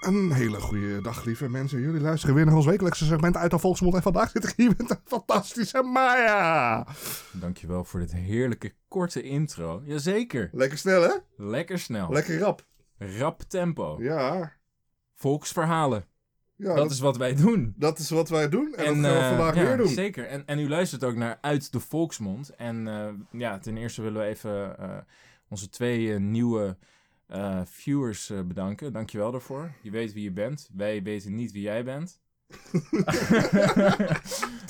Een hele goede dag, lieve mensen. Jullie luisteren weer naar ons wekelijkse segment uit de Volksmond. En vandaag zit ik hier met een fantastische Maya. Dankjewel voor dit heerlijke korte intro. Jazeker. Lekker snel, hè? Lekker snel. Lekker rap. Rap tempo. Ja. ja Volksverhalen. dat, dat, is wat wij doen. dat is wat wij doen. En, dat gaan we eh, vandaag ja, weer doen. Zeker. En, en u luistert ook naar Uit de Volksmond. En eh, ja, ten eerste willen we even eh, onze twee nieuwe eh, viewers eh, bedanken. Dankjewel daarvoor. Je weet wie je bent. Wij weten niet wie jij bent.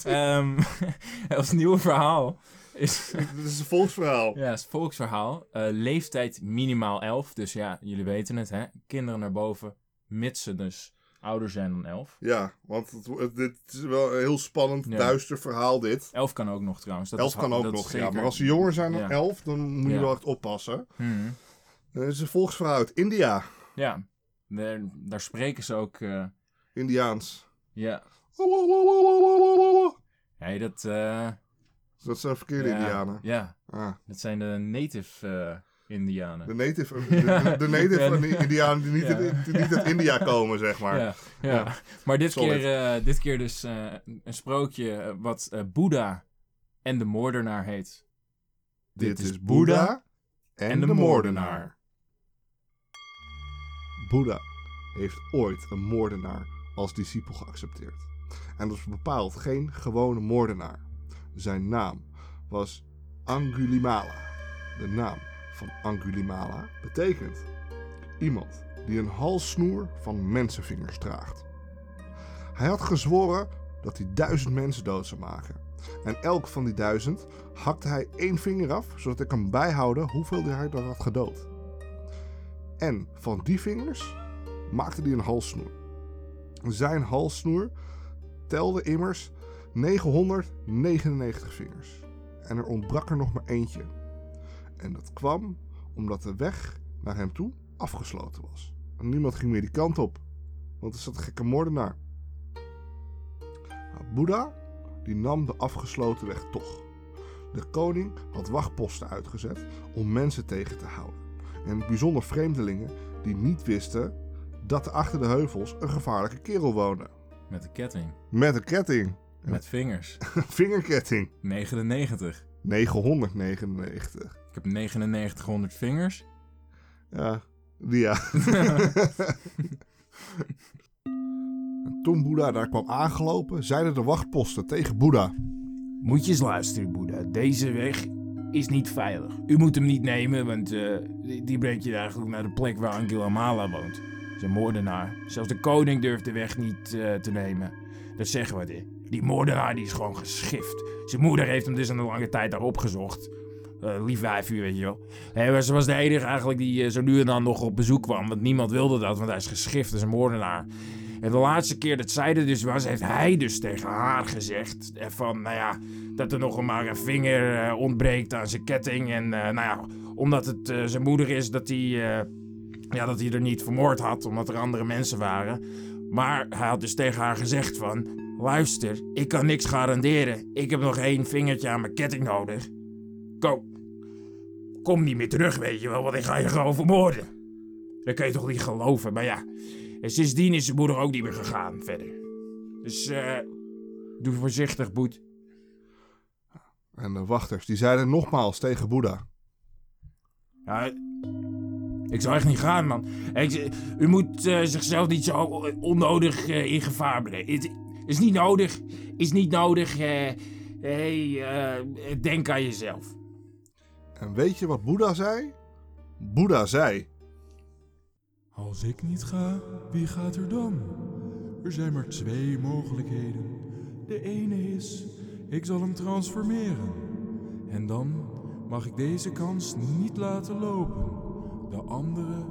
Ehm ons nieuwe verhaal is... Dit is een volksverhaal. Ja, het is een volksverhaal. Eh, leeftijd minimaal 11. Dus ja, jullie weten het, hè? Kinderen naar boven, mits ze dus ouder zijn dan 11. Ja, want het, dit is wel een heel spannend, Ja. duister verhaal dit. 11 kan ook nog trouwens. Dat Elf is, kan ook dat nog, ja. Maar als ze jonger zijn dan Ja. elf, dan moet je Ja. wel echt oppassen. Hmm. Het is een volksverhaal uit India. Ja, daar, daar spreken ze ook. eh, Indiaans. ja. Hey, dat. eh, Dat zijn verkeerde ja, Indianen. Ja, Ah. dat zijn de native eh, Indianen. De native, de, de- de native Ja, van die Indianen die niet, Ja. uit, die niet uit India komen, zeg maar. Ja, ja. Maar dit Solid. keer, eh, dit keer dus eh, een sprookje eh, wat eh, Boeddha en de moordenaar heet. Dit is Boeddha en, de, moordenaar. Boeddha heeft ooit een moordenaar als discipel geaccepteerd. En dat was bepaald geen gewone moordenaar. Zijn naam was Angulimala. De naam van Angulimala betekent iemand die een halssnoer van mensenvingers draagt. Hij had gezworen dat hij duizend mensen dood zou maken. En elk van die duizend hakte hij één vinger af, zodat ik kan bijhouden hoeveel hij er had gedood. En van die vingers maakte hij een halssnoer. Zijn halssnoer telde immers 999 vingers. En er ontbrak er nog maar eentje. En dat kwam omdat de weg naar hem toe afgesloten was. Niemand ging meer die kant op, want er zat een gekke moordenaar. Maar Boeddha die nam de afgesloten weg toch. De koning had wachtposten uitgezet om mensen tegen te houden. En bijzonder vreemdelingen die niet wisten dat er achter de heuvels een gevaarlijke kerel woonde. Met een ketting. Met een ketting. Met vingers. Vingerketting. 99. 999. Ik heb 9900 vingers. Ja, die ja. En toen Boeddha daar kwam aangelopen, zeiden de wachtposten tegen Boeddha. Moet je eens luisteren, Boeddha. Deze weg is niet veilig. U moet hem niet nemen, want eh, die, die brengt je eigenlijk naar de plek waar Angela Mala woont. Een moordenaar. Zelfs de koning durft de weg niet eh, te nemen. Dat zeggen we. dit. Die moordenaar die is gewoon geschift. Zijn moeder heeft hem dus een lange tijd daar opgezocht. Eh lief wijfje, weet je wel. Hij was, was de enige eigenlijk die zo nu en dan nog op bezoek kwam. Want niemand wilde dat, want hij is geschift, hij is een moordenaar. En de laatste keer dat zij er dus was, heeft hij dus tegen haar gezegd... eh, van, nou ja, dat er nog maar een vinger eh, ontbreekt aan zijn ketting. En eh, nou ja, omdat het zijn moeder is, dat hij, ja, dat hij er niet vermoord had, omdat er andere mensen waren. Maar hij had dus tegen haar gezegd van... Luister, ik kan niks garanderen. Ik heb nog één vingertje aan mijn ketting nodig. Kom, kom niet meer terug, weet je wel, want ik ga je gewoon vermoorden. Dat kan je toch niet geloven, maar ja... En sindsdien is zijn moeder ook niet meer gegaan verder. Dus eh doe voorzichtig, Boet. En de wachters die zeiden nogmaals tegen Boeddha. Ja, ik zou echt niet gaan, man. Ik, u moet eh, zichzelf niet zo onnodig eh, in gevaar brengen. Het is niet nodig. Is niet nodig. eh hey, denk aan jezelf. En weet je wat Boeddha zei? Boeddha zei. Als ik niet ga, wie gaat er dan? Er zijn maar twee mogelijkheden. De ene is, ik zal hem transformeren. En dan mag ik deze kans niet laten lopen. De andere,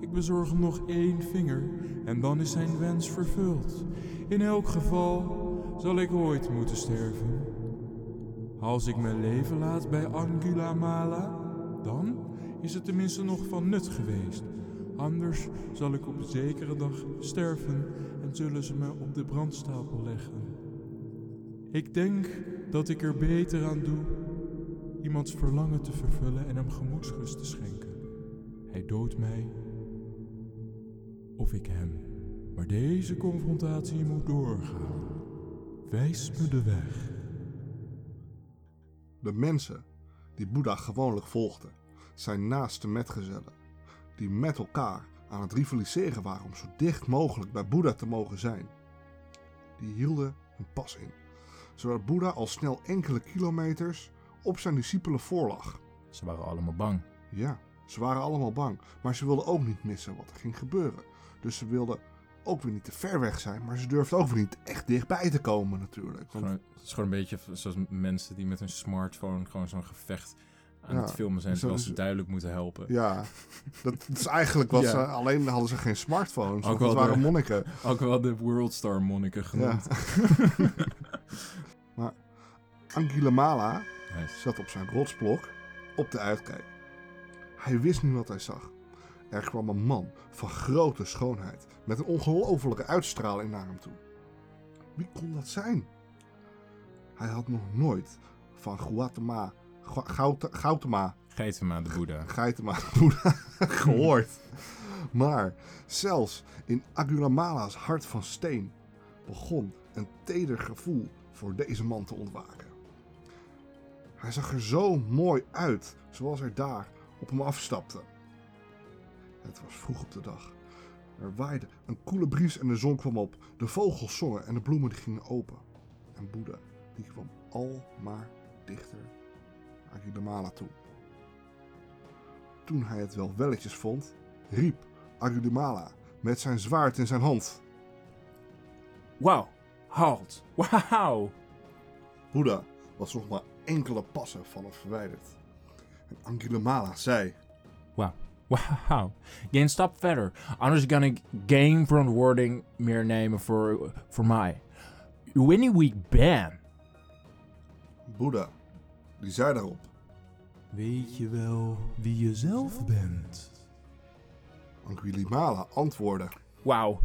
ik bezorg hem nog één vinger en dan is zijn wens vervuld. In elk geval zal ik ooit moeten sterven. Als ik mijn leven laat bij Angula Mala, dan is het tenminste nog van nut geweest. Anders zal ik op een zekere dag sterven en zullen ze me op de brandstapel leggen. Ik denk dat ik er beter aan doe iemands verlangen te vervullen en hem gemoedsrust te schenken. Hij doodt mij of ik hem. Maar deze confrontatie moet doorgaan. Wijs me de weg. De mensen die Boeddha gewoonlijk volgden, zijn naaste metgezellen, die met elkaar aan het rivaliseren waren om zo dicht mogelijk bij Boeddha te mogen zijn. Die hielden hun pas in, zodat Boeddha al snel enkele kilometers op zijn discipelen voorlag. Ze waren allemaal bang. Ja, ze waren allemaal bang, maar ze wilden ook niet missen wat er ging gebeuren. Dus ze wilden ook weer niet te ver weg zijn, maar ze durfden ook weer niet echt dichtbij te komen natuurlijk. Want het is gewoon een beetje zoals mensen die met hun smartphone gewoon zo'n gevecht aan Ja, het filmen zijn. Terwijl ze duidelijk moeten helpen. Ja, dat is eigenlijk wat Ja. ze... Alleen hadden ze geen smartphones, Ook wel waren de- monniken. Ook wel de Worldstar monniken Ja. genoemd. maar Anguillamala Nice. zat op zijn rotsblok op de uitkijk. Hij wist nu wat hij zag. Er kwam een man van grote schoonheid met een ongelofelijke uitstraling naar hem toe. Wie kon dat zijn? Hij had nog nooit van Guatema, Gaute- Gautama Geitema, de Boeddha. Geitema Boeddha gehoord. Maar zelfs in Agulamala's hart van steen begon een teder gevoel voor deze man te ontwaken. Hij zag er zo mooi uit zoals hij daar op hem afstapte. Het was vroeg op de dag. Er waaide een koele bries en de zon kwam op. De vogels zongen en de bloemen gingen open. En Boeddha die kwam al maar dichter Agulamala toe. Toen hij het wel welletjes vond, riep Agudimala met zijn zwaard in zijn hand. Wauw. Halt. Wauw. Boeddha was nog maar enkele passen van hem verwijderd. En Angulimala zei: Wauw. Wauw. Ga een stap verder. Anders kan ik geen verantwoording meer nemen voor, voor mij. Wanneer ik ben. Boeddha, die zei daarop: Weet je wel wie je zelf bent? Angulimala antwoordde: Wauw.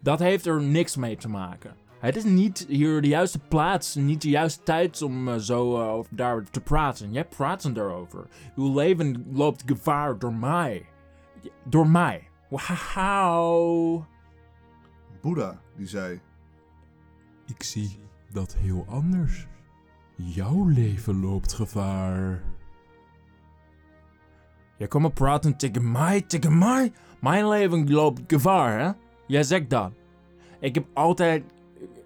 Dat heeft er niks mee te maken. Het is niet hier de juiste plaats, niet de juiste tijd om eh, zo over daar te praten. Jij praat daarover. Uw leven loopt gevaar door mij. Door mij. Wauw. Boeddha, die zei: Ik zie dat heel anders. Jouw leven loopt gevaar. Jij komt maar praten tegen mij, tegen mij. Mijn leven loopt gevaar, hè? Jij zegt dat. Ik heb altijd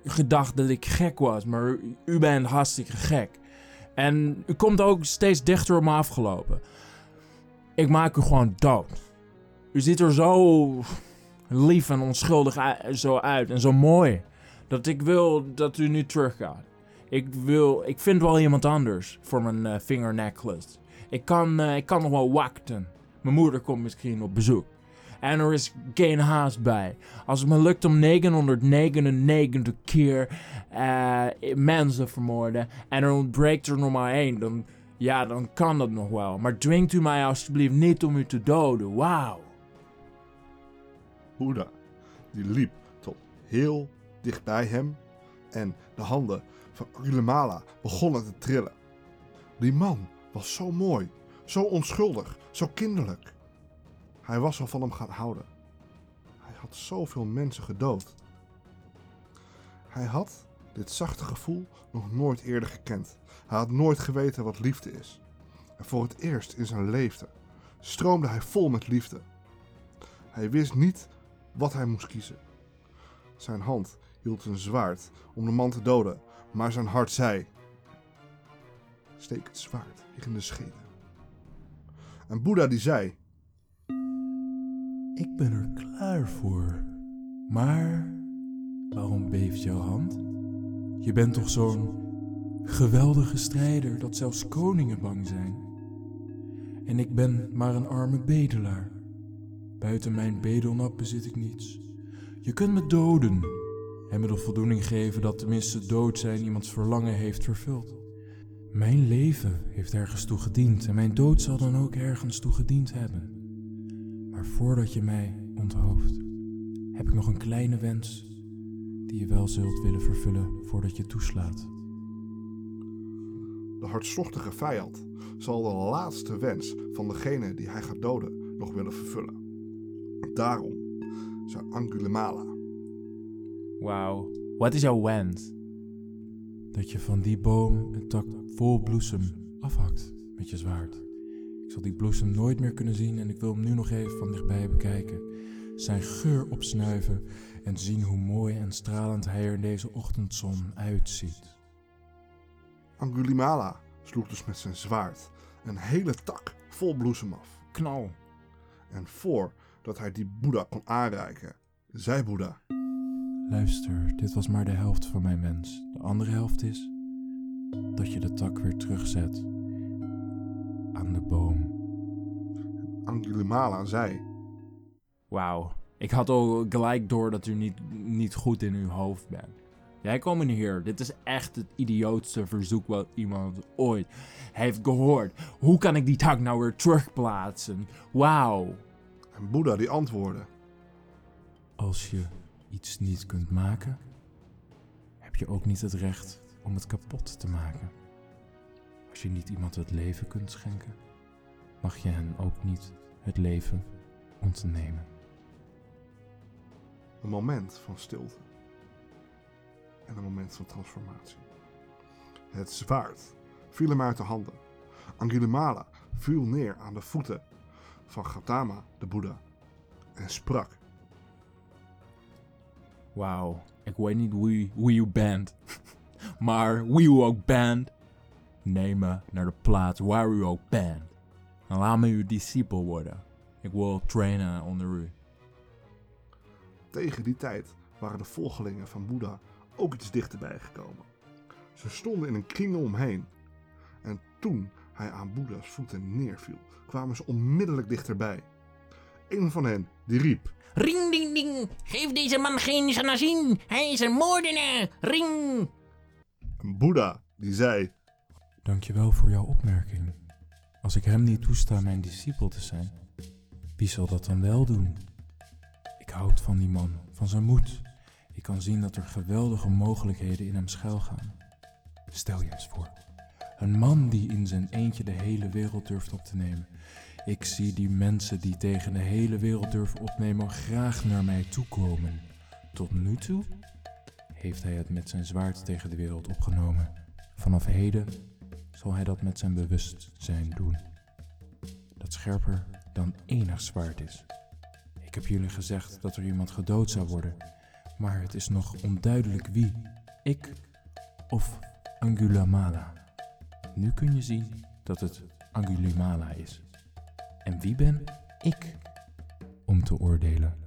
gedacht dat ik gek was, maar u bent hartstikke gek. En u komt ook steeds dichter op me afgelopen. Ik maak u gewoon dood. U ziet er zo lief en onschuldig zo uit en zo mooi. Dat ik wil dat u nu teruggaat. Ik wil, ik vind wel iemand anders voor mijn eh, vingernecklace. Ik kan, eh, ik kan nog wel wachten. Mijn moeder komt misschien op bezoek. En er is geen haast bij. Als het me lukt om 999 keer eh, mensen vermoorden en er ontbreekt er nog maar één, dan, ja, dan kan dat nog wel. Maar dwingt u mij alsjeblieft niet om u te doden. Wauw. Boeddha, die liep tot heel dicht bij hem en de handen van begonnen te trillen. Die man was zo mooi, zo onschuldig, zo kinderlijk. Hij was al van hem gaan houden. Hij had zoveel mensen gedood. Hij had dit zachte gevoel nog nooit eerder gekend. Hij had nooit geweten wat liefde is. En voor het eerst in zijn leven stroomde hij vol met liefde. Hij wist niet wat hij moest kiezen. Zijn hand hield een zwaard om de man te doden, maar zijn hart zei: Steek het zwaard in de schede. En Boeddha die zei: Ik ben er klaar voor. Maar waarom beeft jouw hand? Je bent toch zo'n geweldige strijder dat zelfs koningen bang zijn. En ik ben maar een arme bedelaar. Buiten mijn bedelnap bezit ik niets. Je kunt me doden me de voldoening geven dat tenminste dood zijn iemands verlangen heeft vervuld. Mijn leven heeft ergens toe gediend en mijn dood zal dan ook ergens toe gediend hebben. Maar voordat je mij onthoofd, heb ik nog een kleine wens die je wel zult willen vervullen voordat je toeslaat. De hartstochtige vijand zal de laatste wens van degene die hij gaat doden nog willen vervullen. Daarom zei Angulimala. Wauw. Wat is jouw wens? Dat je van die boom een tak vol bloesem afhakt met je zwaard. Ik zal die bloesem nooit meer kunnen zien en ik wil hem nu nog even van dichtbij bekijken. Zijn geur opsnuiven en zien hoe mooi en stralend hij er in deze ochtendzon uitziet. Angulimala sloeg dus met zijn zwaard een hele tak vol bloesem af. Knal. En voordat hij die Boeddha kon aanreiken, zei Boeddha: Luister, dit was maar de helft van mijn wens. De andere helft is dat je de tak weer terugzet aan de boom. Angulimala zei: Wauw. Ik had al gelijk door dat u niet, niet goed in uw hoofd bent. Jij komt hier. Dit is echt het idiootste verzoek wat iemand ooit heeft gehoord. Hoe kan ik die tak nou weer terugplaatsen? Wauw. En Boeddha die antwoordde: Als je iets niet kunt maken, heb je ook niet het recht om het kapot te maken. Als je niet iemand het leven kunt schenken, mag je hen ook niet het leven ontnemen. Een moment van stilte. En een moment van transformatie. Het zwaard viel hem uit de handen. Angulimala viel neer aan de voeten van Gautama, de Boeddha, en sprak. Wauw. Ik weet niet wie, wie u bent. maar wie u ook bent, neem me naar de plaats waar u ook bent. En laat me uw discipel worden. Ik wil trainen onder u. Tegen die tijd waren de volgelingen van Boeddha ook iets dichterbij gekomen. Ze stonden in een kring omheen. En toen hij aan Boeddha's voeten neerviel, kwamen ze onmiddellijk dichterbij. Een van hen die riep: Ring ding ding, geef deze man geen sanazin. Hij is een moordenaar. Ring. En Boeddha die zei: Dankjewel voor jouw opmerking. Als ik hem niet toesta mijn discipel te zijn, wie zal dat dan wel doen? Ik houd van die man, van zijn moed. Ik kan zien dat er geweldige mogelijkheden in hem schuilgaan. Stel je eens voor, een man die in zijn eentje de hele wereld durft op te nemen. Ik zie die mensen die tegen de hele wereld durven opnemen graag naar mij toe komen. Tot nu toe heeft hij het met zijn zwaard tegen de wereld opgenomen. Vanaf heden zal hij dat met zijn bewustzijn doen. Dat scherper dan enig zwaard is. Ik heb jullie gezegd dat er iemand gedood zou worden, maar het is nog onduidelijk wie. Ik of Angulimala. Nu kun je zien dat het Angulimala is. En wie ben ik om te oordelen?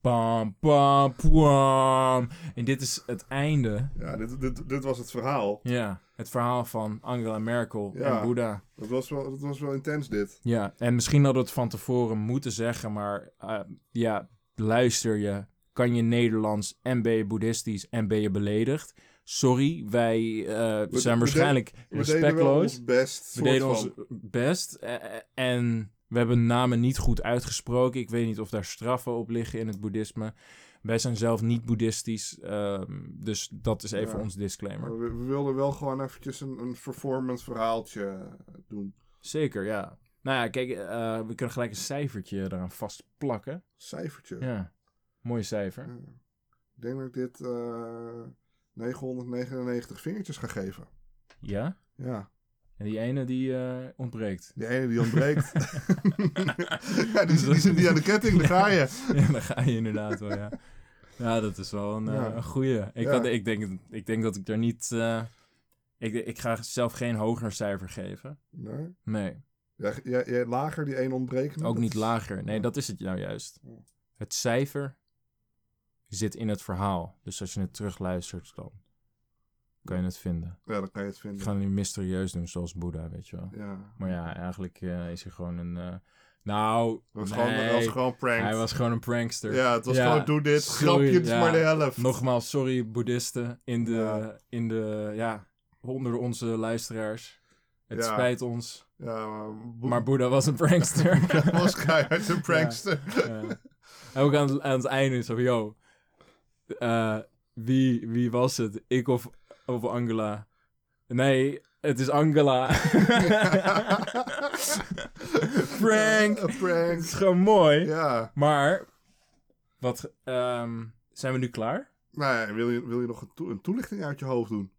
Pam, pam, pam. En dit is het einde. Ja, dit, dit, dit was het verhaal. Ja, het verhaal van Angela Merkel Ja. en Boeddha. Dat was wel, dat was wel intens, dit. Ja, en misschien hadden we het van tevoren moeten zeggen, maar eh, ja, luister je, kan je Nederlands en ben je boeddhistisch en ben je beledigd? Sorry, wij eh, We- zijn we waarschijnlijk We deden respectloos. ons best. We deden ons best eh, en we hebben namen niet goed uitgesproken. Ik weet niet of daar straffen op liggen in het boeddhisme. Wij zijn zelf niet boeddhistisch, ehm, dus dat is even Ja. ons disclaimer. We, we wilden wel gewoon eventjes een, een performance verhaaltje doen. Zeker, ja. Nou ja, kijk, eh, we kunnen gelijk een cijfertje eraan vastplakken. Cijfertje. Ja, mooi cijfer. Ja. Ik denk dat ik dit eh 999 vingertjes ga geven. Ja? Ja. En die ene die eh, ontbreekt. Die ene die ontbreekt. ja, die, die zit niet aan de ketting, daar ga je. ja, dan ga je inderdaad wel, ja. Ja, dat is wel een, eh, Ja. een goeie. Ik, Ja. had, ik, denk, ik denk dat ik er niet... eh, ik, ik ga zelf geen hoger cijfer geven. Nee. Nee, Jij, jij, jij lager, die één ontbreken. ook niet lager. Nee, dat is het nou juist. Ja. Het cijfer zit in het verhaal. Dus als je het terugluistert, dan kan je het vinden. Ja, dan kan je het Ik vinden. ga het nu mysterieus doen, zoals Boeddha, weet je wel. Ja. Maar ja, eigenlijk eh, is hij gewoon een... eh, nou, was, nee, gewoon, was gewoon prank. hij was gewoon een prankster. Ja, het was Ja, gewoon doe dit. Grapje, het is ja. maar de helft. Nogmaals, sorry boeddhisten in de, Ja. in de, ja, onder onze luisteraars. Het spijt ons, Ja, maar, Boe- maar Boeddha was een prankster. Hij was keihard een prankster. Ja. En ook aan, het- aan het einde zo van, yo, eh, wie, wie was het? Ik of, of Angela? Nee, het is Angela. Prank. Een Het prank. is gewoon mooi. Ja. Maar Wat, ehm, zijn we nu klaar? Nou wil je, wil je nog een toelichting uit je hoofd doen?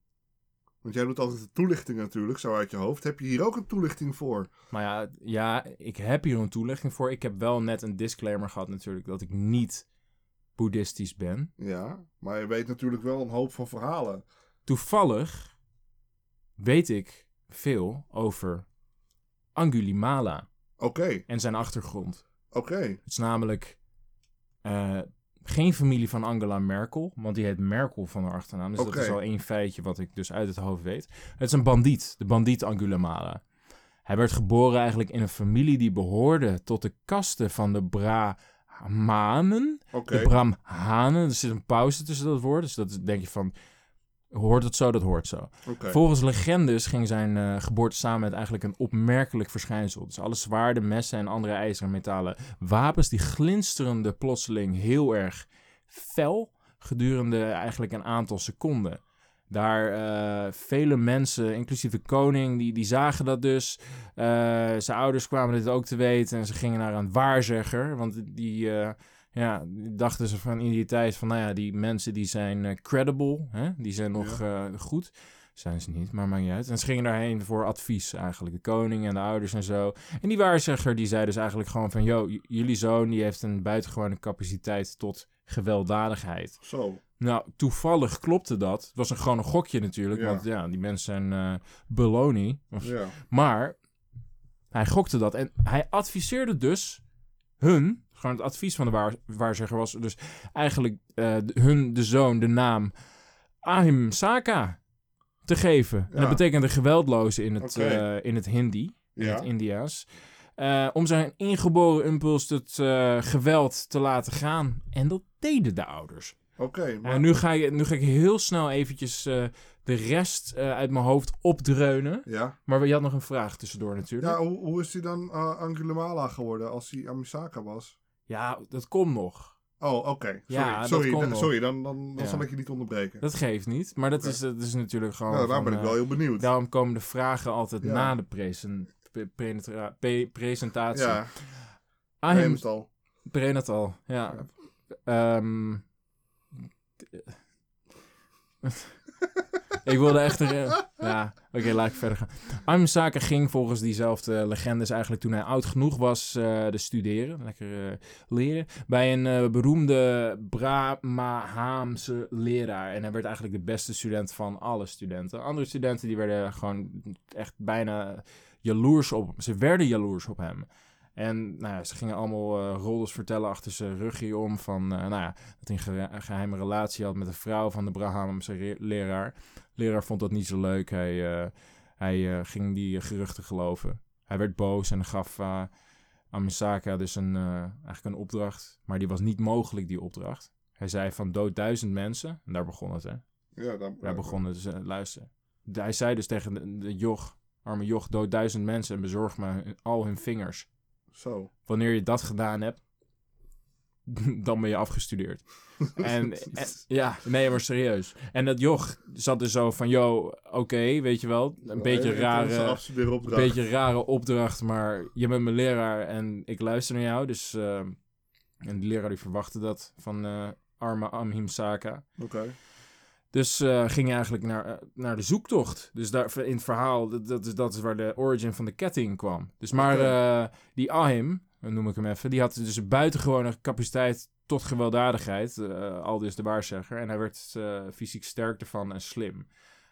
Want jij doet altijd de toelichting natuurlijk, zo uit je hoofd. Heb je hier ook een toelichting voor? Maar ja, ja, ik heb hier een toelichting voor. Ik heb wel net een disclaimer gehad natuurlijk dat ik niet boeddhistisch ben. Ja, maar je weet natuurlijk wel een hoop van verhalen. Toevallig weet ik veel over Angulimala Oké, en zijn achtergrond. oké. Het is namelijk eh, geen familie van Angela Merkel, want die heet Merkel van haar achternaam. Dus dat is al één feitje wat ik dus uit het hoofd weet. Het is een bandiet, de bandiet Angulimala. Hij werd geboren eigenlijk in een familie die behoorde tot de kasten van de Brahmanen. Oké. De Brahmanen, er zit een pauze tussen dat woord, dus dat denk je van... Hoort het zo, dat hoort zo. Volgens legendes ging zijn eh, geboorte samen met eigenlijk een opmerkelijk verschijnsel. Dus alle zwaarden, messen en andere ijzeren metalen wapens, die glinsterende plotseling heel erg fel gedurende eigenlijk een aantal seconden. Daar eh, vele mensen, inclusief de koning, die, die zagen dat dus. Eh, zijn ouders kwamen dit ook te weten en ze gingen naar een waarzegger. Want die, eh, ja, dachten ze van in die tijd van, nou ja, die mensen die zijn credible, hè? die zijn nog goed. Zijn ze niet, maar maakt niet uit. En ze gingen daarheen voor advies eigenlijk. De koning en de ouders en zo. En die waarzegger die zei dus eigenlijk gewoon van... Yo, j- jullie zoon die heeft een buitengewone capaciteit tot gewelddadigheid. Zo. Nou, toevallig klopte dat. Het was een, gewoon een gokje natuurlijk. Ja. Want ja, die mensen zijn beloning. Ja. Maar hij gokte dat. En hij adviseerde dus hun... Gewoon het advies van de waar, waarzegger was dus eigenlijk eh, hun, de zoon, de naam Ahimsaka te geven. En dat betekent de geweldloze in het, eh, in het Hindi, in Ja. het Indiaas. Eh, om zijn ingeboren impuls tot eh, geweld te laten gaan. En dat deden de ouders. Oké, maar... En nu ga, je, nu ga ik heel snel eventjes de rest uit mijn hoofd opdreunen. Ja. Maar je had nog een vraag tussendoor natuurlijk. Ja, hoe, hoe is hij dan Angulimala geworden als hij Amisaka was? Ja, dat komt nog. Oh, oké. Sorry, Ja, sorry, komt da- nog. sorry dan, dan, dan Ja. zal ik je niet onderbreken. Dat geeft niet. Maar dat, is, dat is natuurlijk gewoon... nou, daar ben ik eh, wel heel benieuwd. Daarom komen de vragen altijd Ja. na de presen, pre- presentatie. ja, Ahim, neem het al. prenatal, ja. Ehm, ik wilde echt ja, oké, laat ik verder gaan. Saka ging volgens diezelfde legendes eigenlijk toen hij oud genoeg was eh de studeren. Lekker eh, leren. Bij een eh, beroemde Brahmahamse leraar. En hij werd eigenlijk de beste student van alle studenten. Andere studenten die werden gewoon echt bijna jaloers op hem. Ze werden jaloers op hem. En nou ja, ze gingen allemaal eh roddels vertellen achter zijn rugje om van, nou ja, dat hij een ge- een geheime relatie had met een vrouw van de Brahamse leraar. Leraar vond dat niet zo leuk. Hij, eh, hij eh, ging die geruchten geloven. Hij werd boos en gaf eh Amisaka dus een, eh, eigenlijk een opdracht. Maar die was niet mogelijk, die opdracht. Hij zei van dood duizend mensen. En daar begon het, hè. Ja, dan, Daar begon het dus, eh, luisteren. Hij zei dus tegen de, de joch, arme joch, dood duizend mensen en bezorg me al hun vingers. Zo. Wanneer je dat gedaan hebt, dan ben je afgestudeerd. En, en- ja, nee, maar serieus. En dat joch zat er zo van, yo, oké, weet je wel, een beetje rare, een beetje rare opdracht, maar je bent mijn leraar en ik luister naar jou. Dus, eh, en die leraar die verwachtte dat van eh, arme Amhim Saka. Oké. Dus eh, ging je eigenlijk naar, naar de zoektocht. Dus daar, in het verhaal, dat, dat, is, dat is waar de origin van de ketting kwam. Dus maar die Ahim, noem ik hem even, die had dus een buitengewone capaciteit tot gewelddadigheid. eh, al dus de waarzegger. En hij werd eh, fysiek sterk ervan en slim.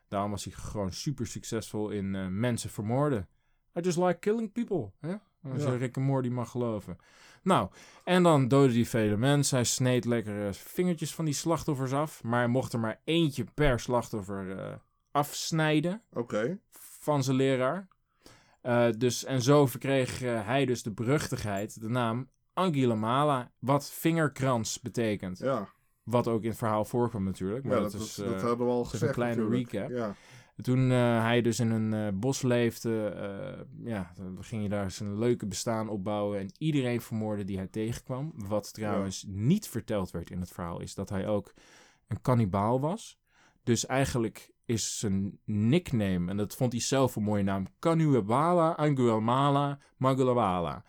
Daarom was hij gewoon super succesvol in eh, mensen vermoorden. I just like killing people. Hè? Als Ja. je Rick en Morty mag geloven. Nou, en dan doodde hij vele mensen. Hij sneed lekkere vingertjes van die slachtoffers af. Maar hij mocht er maar eentje per slachtoffer afsnijden Oké. van zijn leraar. Eh, dus, en zo verkreeg eh, hij dus de beruchtigheid, de naam Angulimala, wat vingerkrans betekent. Ja. Wat ook in het verhaal voorkwam natuurlijk. Maar ja, dat, dat, is, dat, eh, hadden we al gezegd een kleine natuurlijk. recap. Ja. toen hij dus in een bos leefde, ja, dan ging je daar zijn leuke bestaan opbouwen en iedereen vermoorden die hij tegenkwam. Wat trouwens niet verteld werd in het verhaal, is dat hij ook een kannibaal was. Dus eigenlijk is zijn nickname, en dat vond hij zelf een mooie naam, Kanuebala Anguamala Magulawala.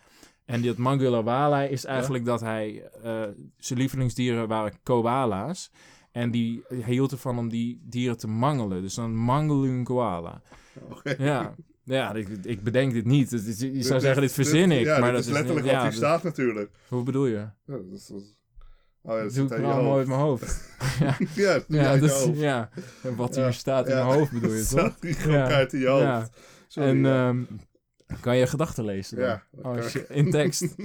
En dat Mangulawala is eigenlijk dat hij... eh, zijn lievelingsdieren waren koala's. En die, hij hield ervan om die dieren te mangelen. Dus dan mangelen een koala. Ja, ja ik, ik bedenk dit niet. Is- je zou Dit- zeggen, dit verzin ik. Ja, maar dat is letterlijk ja, wat hier dat- staat natuurlijk. Hoe bedoel je? Ja, dat is, dat is- Oh ja, dat doe ik nou mooi uit mijn hoofd. Ja, Ja, hoofd. ja. En wat hier staat in mijn hoofd bedoel je, toch? Staat die in je hoofd. En ehm, kan je gedachten lezen dan? Ja, Oh, in tekst.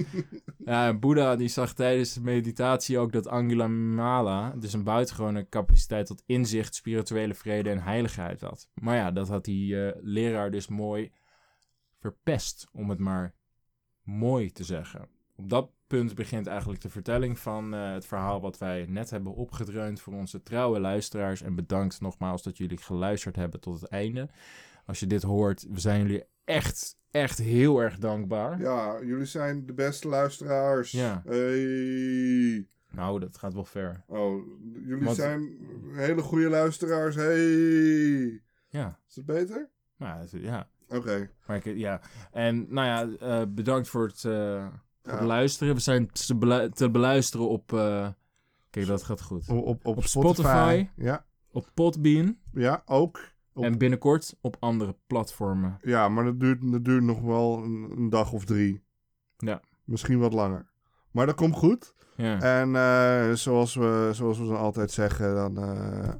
ja, Boeddha die zag tijdens de meditatie ook dat Angulimala dus een buitengewone capaciteit tot inzicht, spirituele vrede en heiligheid had. Maar ja, dat had die eh, leraar dus mooi verpest, om het maar mooi te zeggen. Op dat punt begint eigenlijk de vertelling van eh, het verhaal wat wij net hebben opgedreund voor onze trouwe luisteraars. En bedankt nogmaals dat jullie geluisterd hebben tot het einde. Als je dit hoort, we zijn jullie echt, echt heel erg dankbaar. Ja, jullie zijn de beste luisteraars. Ja. Hey. Nou, dat gaat wel ver. Oh, jullie Want- zijn hele goede luisteraars. Hey. Ja, Is het beter? nou, ja. Oké. Ja. En nou ja, eh, bedankt voor het, eh, Ja. luisteren. We zijn te, belu- te beluisteren op... eh, kijk, dat gaat goed. Op, op, op Op Spotify. Spotify. Ja. Op Podbean. ja, ook. Op- En binnenkort op andere platformen. Ja, maar dat duurt, dat duurt nog wel een, een dag of drie. Ja. Misschien wat langer. Maar dat komt goed. Ja. En eh, zoals, we, zoals we dan altijd zeggen, dan, eh,